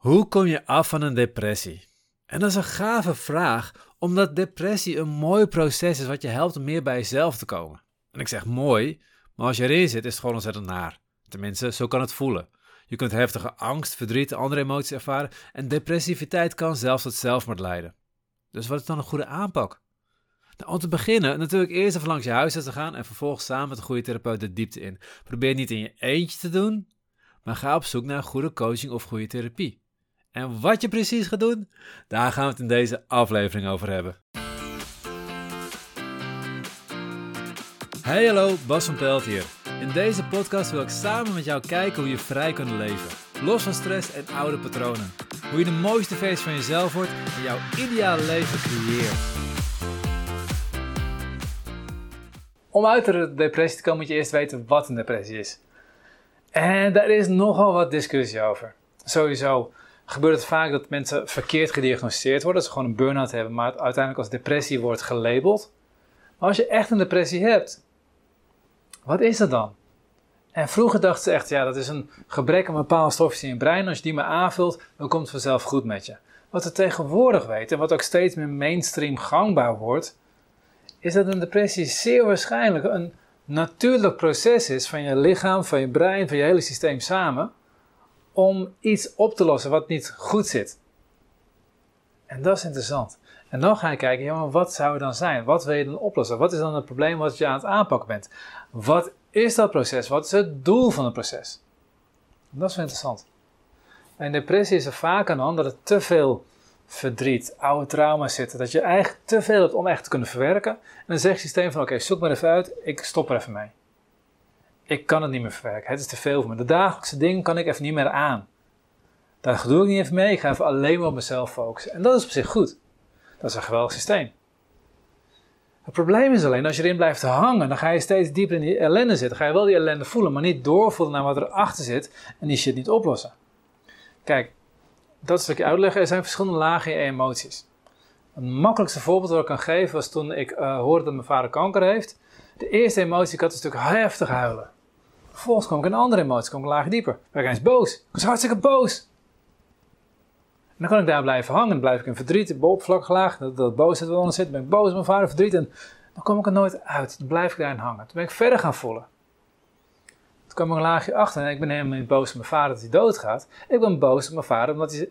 Hoe kom je af van een depressie? En dat is een gave vraag, omdat depressie een mooi proces is wat je helpt om meer bij jezelf te komen. En ik zeg mooi, maar als je erin zit is het gewoon ontzettend naar. Tenminste, zo kan het voelen. Je kunt heftige angst, verdriet en andere emoties ervaren en depressiviteit kan zelfs tot zelfmoord leiden. Dus wat is dan een goede aanpak? Nou, om te beginnen, natuurlijk eerst even langs je huisarts te gaan en vervolgens samen met een goede therapeut de diepte in. Probeer niet in je eentje te doen, maar ga op zoek naar goede coaching of goede therapie. En wat je precies gaat doen, daar gaan we het in deze aflevering over hebben. Hey hallo, Bas van Pelt hier. In deze podcast wil ik samen met jou kijken hoe je vrij kunt leven. Los van stress en oude patronen. Hoe je de mooiste versie van jezelf wordt en jouw ideale leven creëert. Om uit de depressie te komen moet je eerst weten wat een depressie is. En daar is nogal wat discussie over. Sowieso, gebeurt het vaak dat mensen verkeerd gediagnosticeerd worden. Dat ze gewoon een burn-out hebben, maar uiteindelijk als depressie wordt gelabeld. Maar als je echt een depressie hebt, wat is dat dan? En vroeger dachten ze echt, ja, dat is een gebrek aan bepaalde stofjes in je brein. Als je die maar aanvult, dan komt het vanzelf goed met je. Wat we tegenwoordig weten, en wat ook steeds meer mainstream gangbaar wordt, is dat een depressie zeer waarschijnlijk een natuurlijk proces is van je lichaam, van je brein, van je hele systeem samen om iets op te lossen wat niet goed zit. En dat is interessant. En dan ga je kijken, ja, maar wat zou er dan zijn? Wat wil je dan oplossen? Wat is dan het probleem wat je aan het aanpakken bent? Wat is dat proces? Wat is het doel van het proces? dat is wel interessant. En depressie is er vaak aan de dat er te veel verdriet, oude trauma's zitten. Dat je eigenlijk te veel hebt om echt te kunnen verwerken. En dan zegt het systeem van oké, zoek maar even uit, ik stop er even mee ik kan het niet meer verwerken. Het is te veel voor me. De dagelijkse dingen kan ik even niet meer aan. Daar doe ik niet even mee. Ik ga even alleen maar op mezelf focussen. En dat is op zich goed. Dat is een geweldig systeem. Het probleem is alleen, als je erin blijft hangen, dan ga je steeds dieper in die ellende zitten. Ga je wel die ellende voelen, maar niet doorvoelen naar wat erachter zit en die shit niet oplossen. Kijk, dat stukje uitleggen. Er zijn verschillende lagen in emoties. Het makkelijkste voorbeeld dat ik kan geven was toen ik uh, hoorde dat mijn vader kanker heeft. De eerste emotie, ik had een stuk heftig huilen. Vervolgens kwam ik een andere emotie, kwam ik laag dieper. Ik eens boos. Ik was hartstikke boos. En dan kan ik daar blijven hangen. Dan blijf ik in verdriet, op oppervlakkig dat, dat boosheid onder zit. Dan ben ik boos op mijn vader, verdriet. En dan kom ik er nooit uit. Dan blijf ik daarin hangen. Toen ben ik verder gaan voelen. Toen kwam ik een laagje achter. En ik ben helemaal niet boos op mijn vader dat hij doodgaat. Ik ben boos op mijn vader omdat hij...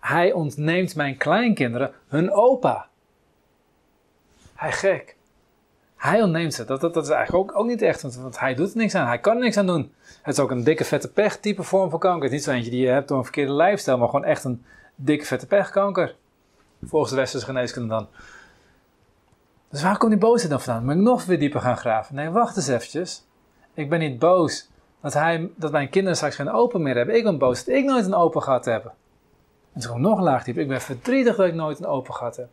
Hij ontneemt mijn kleinkinderen hun opa. Hij gek. Hij ontneemt ze. Dat, dat, dat is eigenlijk ook, ook niet echt, want, hij doet er niks aan. Hij kan er niks aan doen. Het is ook een dikke vette pech type vorm van kanker. Het is niet zo eentje die je hebt door een verkeerde lifestyle, maar gewoon echt een dikke vette pechkanker. Volgens de westerse geneeskunde dan. Dus waar komt die boosheid dan vandaan? Moet ik nog weer dieper gaan graven? Nee, wacht eens eventjes. Ik ben niet boos dat, hij, dat mijn kinderen straks geen open meer hebben. Ik ben boos dat ik nooit een open gehad heb. En toen nog laag. Ik ben verdrietig dat ik nooit een open gehad heb.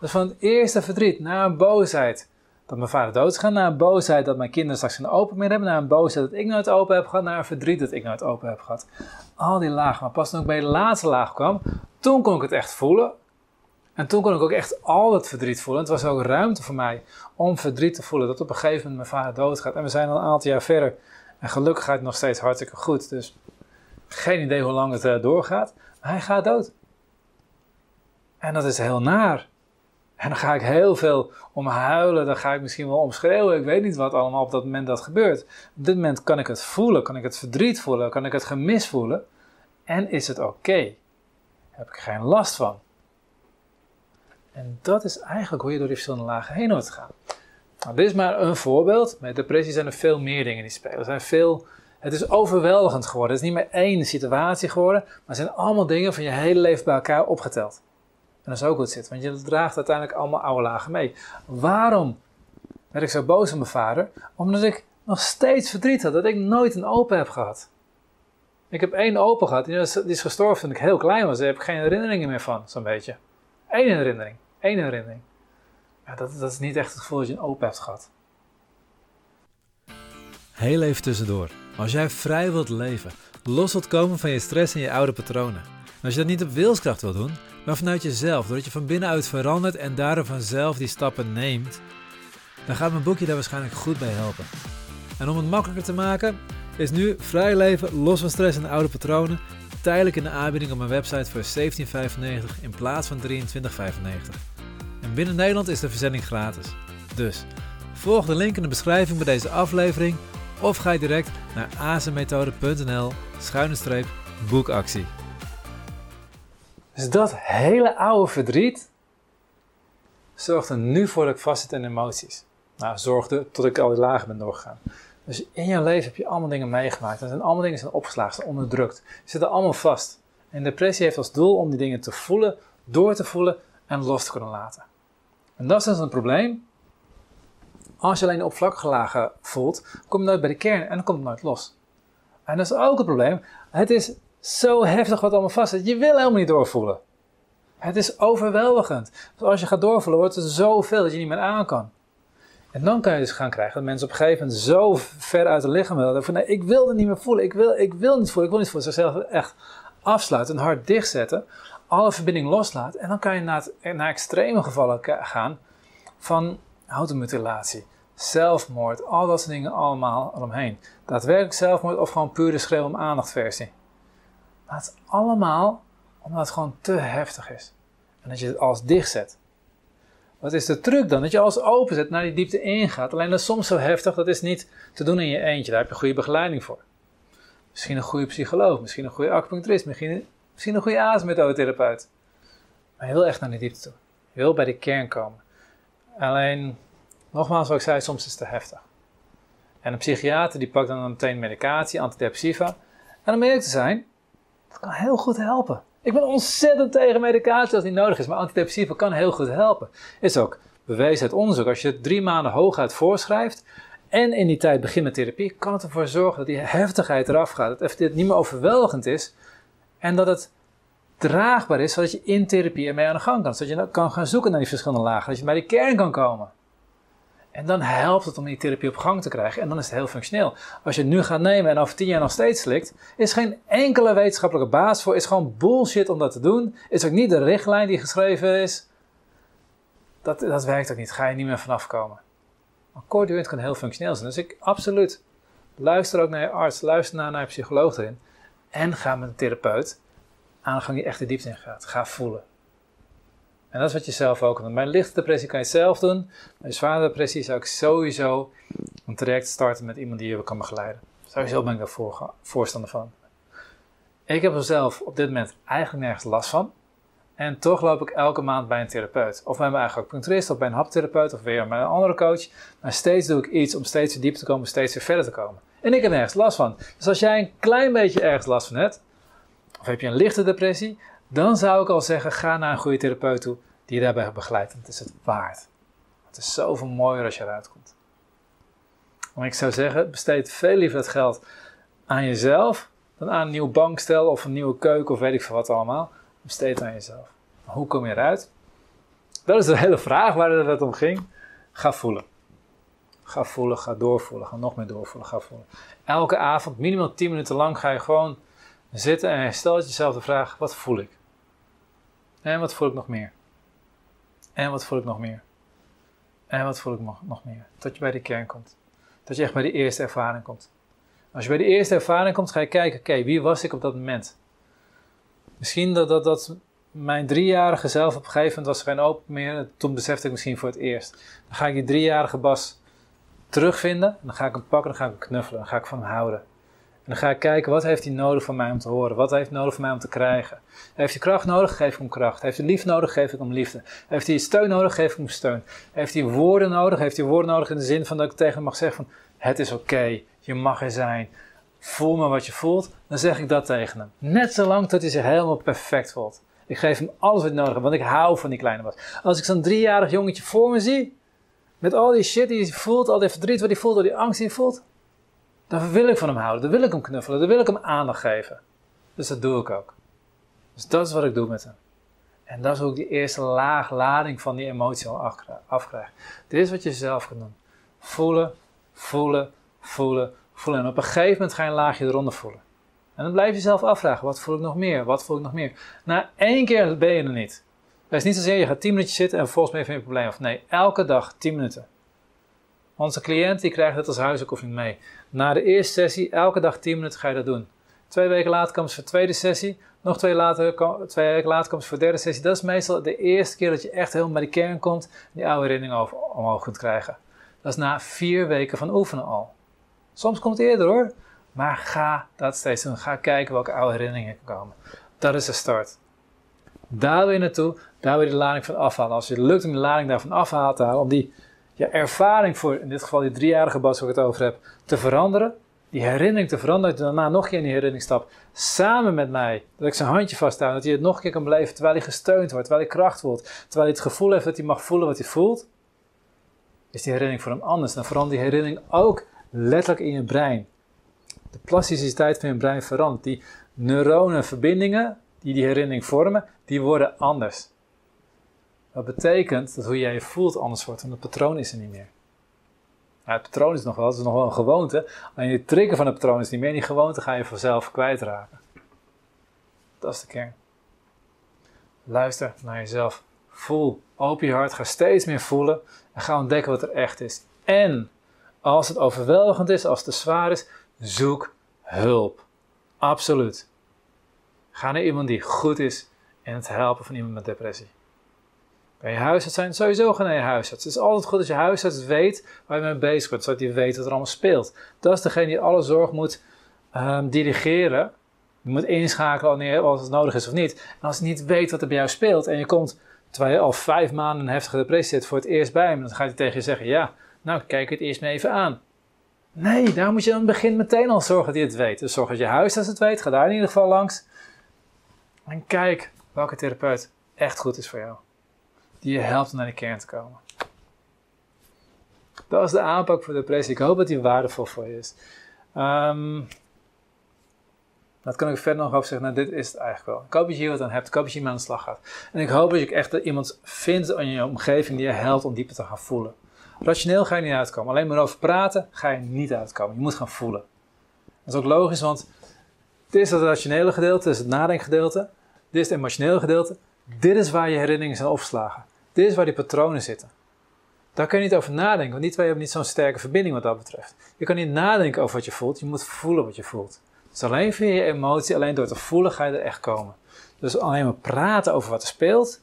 Dus van het eerste verdriet naar een boosheid dat mijn vader dood is gegaan, naar een boosheid dat mijn kinderen straks geen open meer hebben, naar een boosheid dat ik nooit open heb gehad, naar een verdriet dat ik nooit open heb gehad. Al die lagen, maar pas toen ik bij de laatste laag kwam, toen kon ik het echt voelen. En toen kon ik ook echt al het verdriet voelen. Het was ook ruimte voor mij om verdriet te voelen, dat op een gegeven moment mijn vader doodgaat. En we zijn al een aantal jaar verder en gelukkig gaat het nog steeds hartstikke goed. Dus geen idee hoe lang het uh, doorgaat, maar hij gaat dood. En dat is heel naar. En dan ga ik heel veel om huilen, dan ga ik misschien wel omschreeuwen. Ik weet niet wat allemaal op dat moment dat gebeurt. Op dit moment kan ik het voelen, kan ik het verdriet voelen, kan ik het gemis voelen. En is het oké? Heb ik geen last van? En dat is eigenlijk hoe je door die verschillende lagen heen hoort te gaan. Nou, dit is maar een voorbeeld. Met depressie zijn er veel meer dingen die spelen. Er zijn veel, het is overweldigend geworden. Het is niet meer één situatie geworden, maar het zijn allemaal dingen van je hele leven bij elkaar opgeteld. Dat is ook goed zit, want je draagt uiteindelijk allemaal oude lagen mee. Waarom werd ik zo boos op mijn vader? Omdat ik nog steeds verdriet had dat ik nooit een open heb gehad. Ik heb één open gehad, die is, die is gestorven toen ik heel klein was. Daar heb ik geen herinneringen meer van, zo'n beetje. Eén herinnering, één herinnering. Ja, dat, dat is niet echt het gevoel dat je een open hebt gehad. Heel even tussendoor. Als jij vrij wilt leven, los wilt komen van je stress en je oude patronen. En als je dat niet op wilskracht wilt doen, maar vanuit jezelf, doordat je van binnenuit verandert en daardoor vanzelf die stappen neemt, dan gaat mijn boekje daar waarschijnlijk goed bij helpen. En om het makkelijker te maken, is nu vrij leven los van stress en oude patronen tijdelijk in de aanbieding op mijn website voor 17,95 in plaats van 23,95. En binnen Nederland is de verzending gratis. Dus volg de link in de beschrijving bij deze aflevering of ga je direct naar azenmethode.nl schuine boekactie. Dus dat hele oude verdriet zorgt er nu voor dat ik vastzit in emoties. Nou, zorgde tot ik al die lagen ben doorgegaan. Dus in je leven heb je allemaal dingen meegemaakt. En zijn allemaal dingen zijn opgeslagen, onderdrukt. Ze zitten allemaal vast. En depressie heeft als doel om die dingen te voelen, door te voelen en los te kunnen laten. En dat is dus een probleem. Als je alleen de oppervlakkige lagen voelt, kom je nooit bij de kern en dan komt het nooit los. En dat is ook het probleem. Het is zo heftig wat allemaal vast zit. Je wil helemaal niet doorvoelen. Het is overweldigend. Als je gaat doorvoelen, wordt het zoveel dat je niet meer aan kan. En dan kan je dus gaan krijgen dat mensen op een gegeven moment zo ver uit het lichaam willen. Van nee, ik wil het niet meer voelen. Ik wil, ik wil niet voelen. Ik wil niet voelen. Zichzelf echt afsluiten, een hart dichtzetten. Alle verbinding loslaten. En dan kan je naar, het, naar extreme gevallen gaan van automutilatie, zelfmoord, al dat soort dingen allemaal eromheen. Daadwerkelijk zelfmoord of gewoon pure schreeuw om aandacht versie. Maar het is allemaal omdat het gewoon te heftig is. En dat je het alles dichtzet. Wat is de truc dan? Dat je alles openzet, naar die diepte ingaat. Alleen dat is soms zo heftig, dat is niet te doen in je eentje. Daar heb je goede begeleiding voor. Misschien een goede psycholoog, misschien een goede acupuncturist, misschien, misschien een goede aasmethodetherapeut. Maar je wil echt naar die diepte toe. Je wil bij de kern komen. Alleen, nogmaals wat ik zei, soms is het te heftig. En een psychiater die pakt dan meteen medicatie, antidepressiva. En om eerlijk te zijn, dat kan heel goed helpen. Ik ben ontzettend tegen medicatie als die nodig is, maar antidepressiva kan heel goed helpen. Is ook bewezen uit onderzoek. Als je het drie maanden hooguit voorschrijft en in die tijd begint met therapie, kan het ervoor zorgen dat die heftigheid eraf gaat. Dat het niet meer overweldigend is en dat het draagbaar is, zodat je in therapie ermee aan de gang kan. Zodat je kan gaan zoeken naar die verschillende lagen, dat je bij die kern kan komen. En dan helpt het om die therapie op gang te krijgen en dan is het heel functioneel. Als je het nu gaat nemen en over tien jaar nog steeds slikt, is geen enkele wetenschappelijke basis voor, is gewoon bullshit om dat te doen. Is ook niet de richtlijn die geschreven is. Dat, dat werkt ook niet, ga je niet meer vanaf komen. Maar corduant kan heel functioneel zijn. Dus ik, absoluut, luister ook naar je arts, luister naar, naar je psycholoog erin. En ga met een therapeut aan de gang die echt de diepte in gaat. Ga voelen. En dat is wat je zelf ook kan doen. Bij lichte depressie kan je het zelf doen. Bij een zware depressie zou ik sowieso een traject starten met iemand die je kan begeleiden. Sowieso ben ik daar voorstander van. Ik heb er zelf op dit moment eigenlijk nergens last van. En toch loop ik elke maand bij een therapeut. Of bij mijn eigen acupuncturist, of bij een haptherapeut, of weer bij een andere coach. Maar steeds doe ik iets om steeds weer dieper te komen, steeds weer verder te komen. En ik heb nergens last van. Dus als jij een klein beetje ergens last van hebt, of heb je een lichte depressie, dan zou ik al zeggen, ga naar een goede therapeut toe die je daarbij begeleidt. Want het is het waard. Het is zoveel mooier als je eruit komt. Maar ik zou zeggen, besteed veel liever het geld aan jezelf dan aan een nieuw bankstel of een nieuwe keuken of weet ik veel wat allemaal. Besteed aan jezelf. Hoe kom je eruit? Dat is de hele vraag waar het om ging. Ga voelen. Ga voelen, ga doorvoelen, ga nog meer doorvoelen, ga voelen. Elke avond, minimaal 10 minuten lang, ga je gewoon zitten en stel jezelf de vraag: wat voel ik? En wat voel ik nog meer? En wat voel ik nog meer? En wat voel ik nog meer? Tot je bij de kern komt. Dat je echt bij de eerste ervaring komt. Als je bij de eerste ervaring komt, ga je kijken: oké, wie was ik op dat moment? Misschien dat, dat, dat mijn driejarige zelf op een gegeven moment was geen open meer. Toen besefte ik misschien voor het eerst. Dan ga ik die driejarige Bas terugvinden. Dan ga ik hem pakken, dan ga ik hem knuffelen. Dan ga ik van hem houden dan ga ik kijken, wat heeft hij nodig van mij om te horen? Wat heeft hij nodig van mij om te krijgen? Heeft hij kracht nodig? Geef ik hem kracht. Heeft hij liefde nodig? Geef ik hem liefde. Heeft hij steun nodig? Geef ik hem steun. Heeft hij woorden nodig? Heeft hij woorden nodig in de zin van dat ik tegen hem mag zeggen van, het is oké, je mag er zijn. Voel me wat je voelt. Dan zeg ik dat tegen hem. Net zolang tot hij zich helemaal perfect voelt. Ik geef hem alles wat hij nodig heeft, want ik hou van die kleine was. Als ik zo'n driejarig jongetje voor me zie, met al die shit die hij voelt, al die verdriet wat hij voelt, al die angst die hij voelt, dan wil ik van hem houden, dan wil ik hem knuffelen, dan wil ik hem aandacht geven. Dus dat doe ik ook. Dus dat is wat ik doe met hem. En dat is ook die eerste laag lading van die emotie al afkrijgt. Dit is wat je zelf kan doen. Voelen, voelen, voelen, voelen. En op een gegeven moment ga je een laagje eronder voelen. En dan blijf je jezelf afvragen, wat voel ik nog meer? Wat voel ik nog meer? Na één keer ben je er niet. Het is niet zozeer, je gaat 10 minuutjes zitten en volgens mij heb je een probleem. Of nee, elke dag 10 minuten. Onze cliënt die krijgt het als huisoefening mee. Na de eerste sessie, elke dag 10 minuten ga je dat doen. Twee weken later komen ze voor de tweede sessie. Nog twee, later, twee weken later komen ze voor de derde sessie. Dat is meestal de eerste keer dat je echt helemaal bij de kern komt. En die oude herinneringen omhoog kunt krijgen. Dat is na vier weken van oefenen al. Soms komt het eerder hoor. Maar ga dat steeds doen. Ga kijken welke oude herinneringen komen. Dat is de start. Daar je naartoe. Daar wil je de lading van afhalen. Als je het lukt om de lading daarvan af te halen. Om die je ervaring voor, in dit geval die driejarige Bas waar ik het over heb, te veranderen. Die herinnering te veranderen. Je daarna nog een keer in die herinnering stapt. Samen met mij. Dat ik zijn handje vasthoud. Dat hij het nog een keer kan beleven terwijl hij gesteund wordt. Terwijl hij kracht voelt. Terwijl hij het gevoel heeft dat hij mag voelen wat hij voelt. Is die herinnering voor hem anders. Dan verandert die herinnering ook letterlijk in je brein. De plasticiteit van je brein verandert. Die neuronenverbindingen die die herinnering vormen, die worden anders. Dat betekent dat hoe jij je voelt anders wordt, want het patroon is er niet meer. het patroon is nog wel, het is nog wel een gewoonte. Alleen je trigger van het patroon is niet meer. Die gewoonte ga je vanzelf kwijtraken. Dat is de kern. Luister naar jezelf. Voel. Open je hart. Ga steeds meer voelen. En ga ontdekken wat er echt is. En als het overweldigend is, als het te zwaar is, zoek hulp. Absoluut. Ga naar iemand die goed is in het helpen van iemand met depressie. Bij je huisarts zijn, sowieso gaan naar je huisarts. Het is altijd goed als je huisarts weet waar je mee bezig bent, zodat hij weet wat er allemaal speelt. Dat is degene die alle zorg moet um, dirigeren. Moet inschakelen wanneer, het nodig is of niet. En als je niet weet wat er bij jou speelt en je komt, terwijl je al vijf maanden een heftige depressie zit, voor het eerst bij hem, dan gaat hij tegen je zeggen, ja, nou kijk het eerst maar even aan. Nee, daar moet je aan het begin meteen al zorgen dat hij het weet. Dus zorg dat je huisarts het weet, ga daar in ieder geval langs. En kijk welke therapeut echt goed is voor jou. Die je helpt om naar de kern te komen. Dat is de aanpak voor depressie. Ik hoop dat die waardevol voor je is. Um, dat kan ik verder nog over zeggen. Nou, dit is het eigenlijk wel. Ik hoop dat je hier wat aan hebt. Ik hoop dat je hiermee aan de slag gaat. En ik hoop dat je echt iemand vindt in je omgeving die je helpt om dieper te gaan voelen. Rationeel ga je niet uitkomen. Alleen maar over praten ga je niet uitkomen. Je moet gaan voelen. Dat is ook logisch, want dit is het rationele gedeelte, dit is het nadenkgedeelte. Dit is het emotionele gedeelte. Dit is waar je herinneringen zijn opgeslagen. Dit is waar die patronen zitten. Daar kun je niet over nadenken, want die twee hebben niet zo'n sterke verbinding wat dat betreft. Je kan niet nadenken over wat je voelt, je moet voelen wat je voelt. Dus alleen via je emotie, alleen door te voelen ga je er echt komen. Dus alleen maar praten over wat er speelt,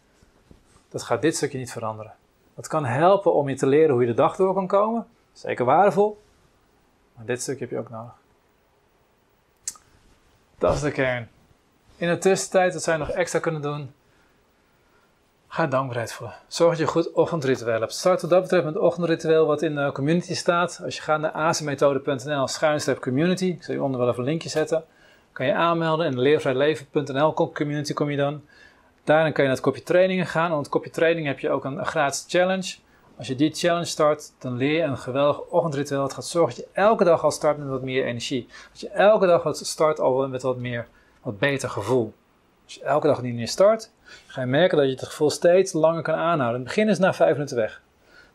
dat gaat dit stukje niet veranderen. Dat kan helpen om je te leren hoe je de dag door kan komen. Zeker waardevol. Maar dit stukje heb je ook nodig. Dat is de kern. In de tussentijd, wat zij nog extra kunnen doen, ga dankbaarheid voelen. Zorg dat je goed ochtendritueel hebt. Start wat dat betreft met het ochtendritueel wat in de community staat. Als je gaat naar acmethode.nl schuinstreep community, ik zal je onder wel even een linkje zetten, kan je aanmelden. In leervrijleven.nl community kom je dan. Daarin kan je naar het kopje trainingen gaan. Want het kopje training heb je ook een, gratis challenge. Als je die challenge start, dan leer je een geweldig ochtendritueel. Het gaat zorgen dat je elke dag al start met wat meer energie. Dat je elke dag start al met wat meer, wat beter gevoel. Als je elke dag niet meer start, ga je merken dat je het gevoel steeds langer kan aanhouden. In het begin is het na vijf minuten weg.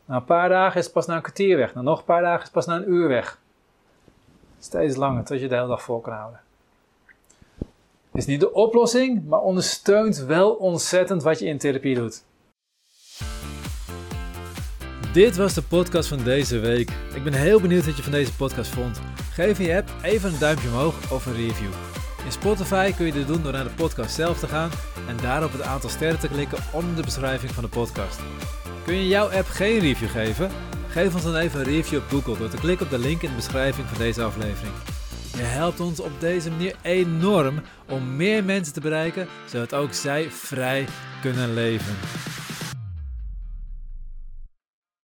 Na een paar dagen is het pas na een kwartier weg. Na nog een paar dagen is het pas na een uur weg. Steeds langer, tot je de hele dag vol kan houden is niet de oplossing, maar ondersteunt wel ontzettend wat je in therapie doet. Dit was de podcast van deze week. Ik ben heel benieuwd wat je van deze podcast vond. Geef je app even een duimpje omhoog of een review. In Spotify kun je dit doen door naar de podcast zelf te gaan en daar op het aantal sterren te klikken onder de beschrijving van de podcast. Kun je jouw app geen review geven? Geef ons dan even een review op Google door te klikken op de link in de beschrijving van deze aflevering. Je helpt ons op deze manier enorm om meer mensen te bereiken, zodat ook zij vrij kunnen leven.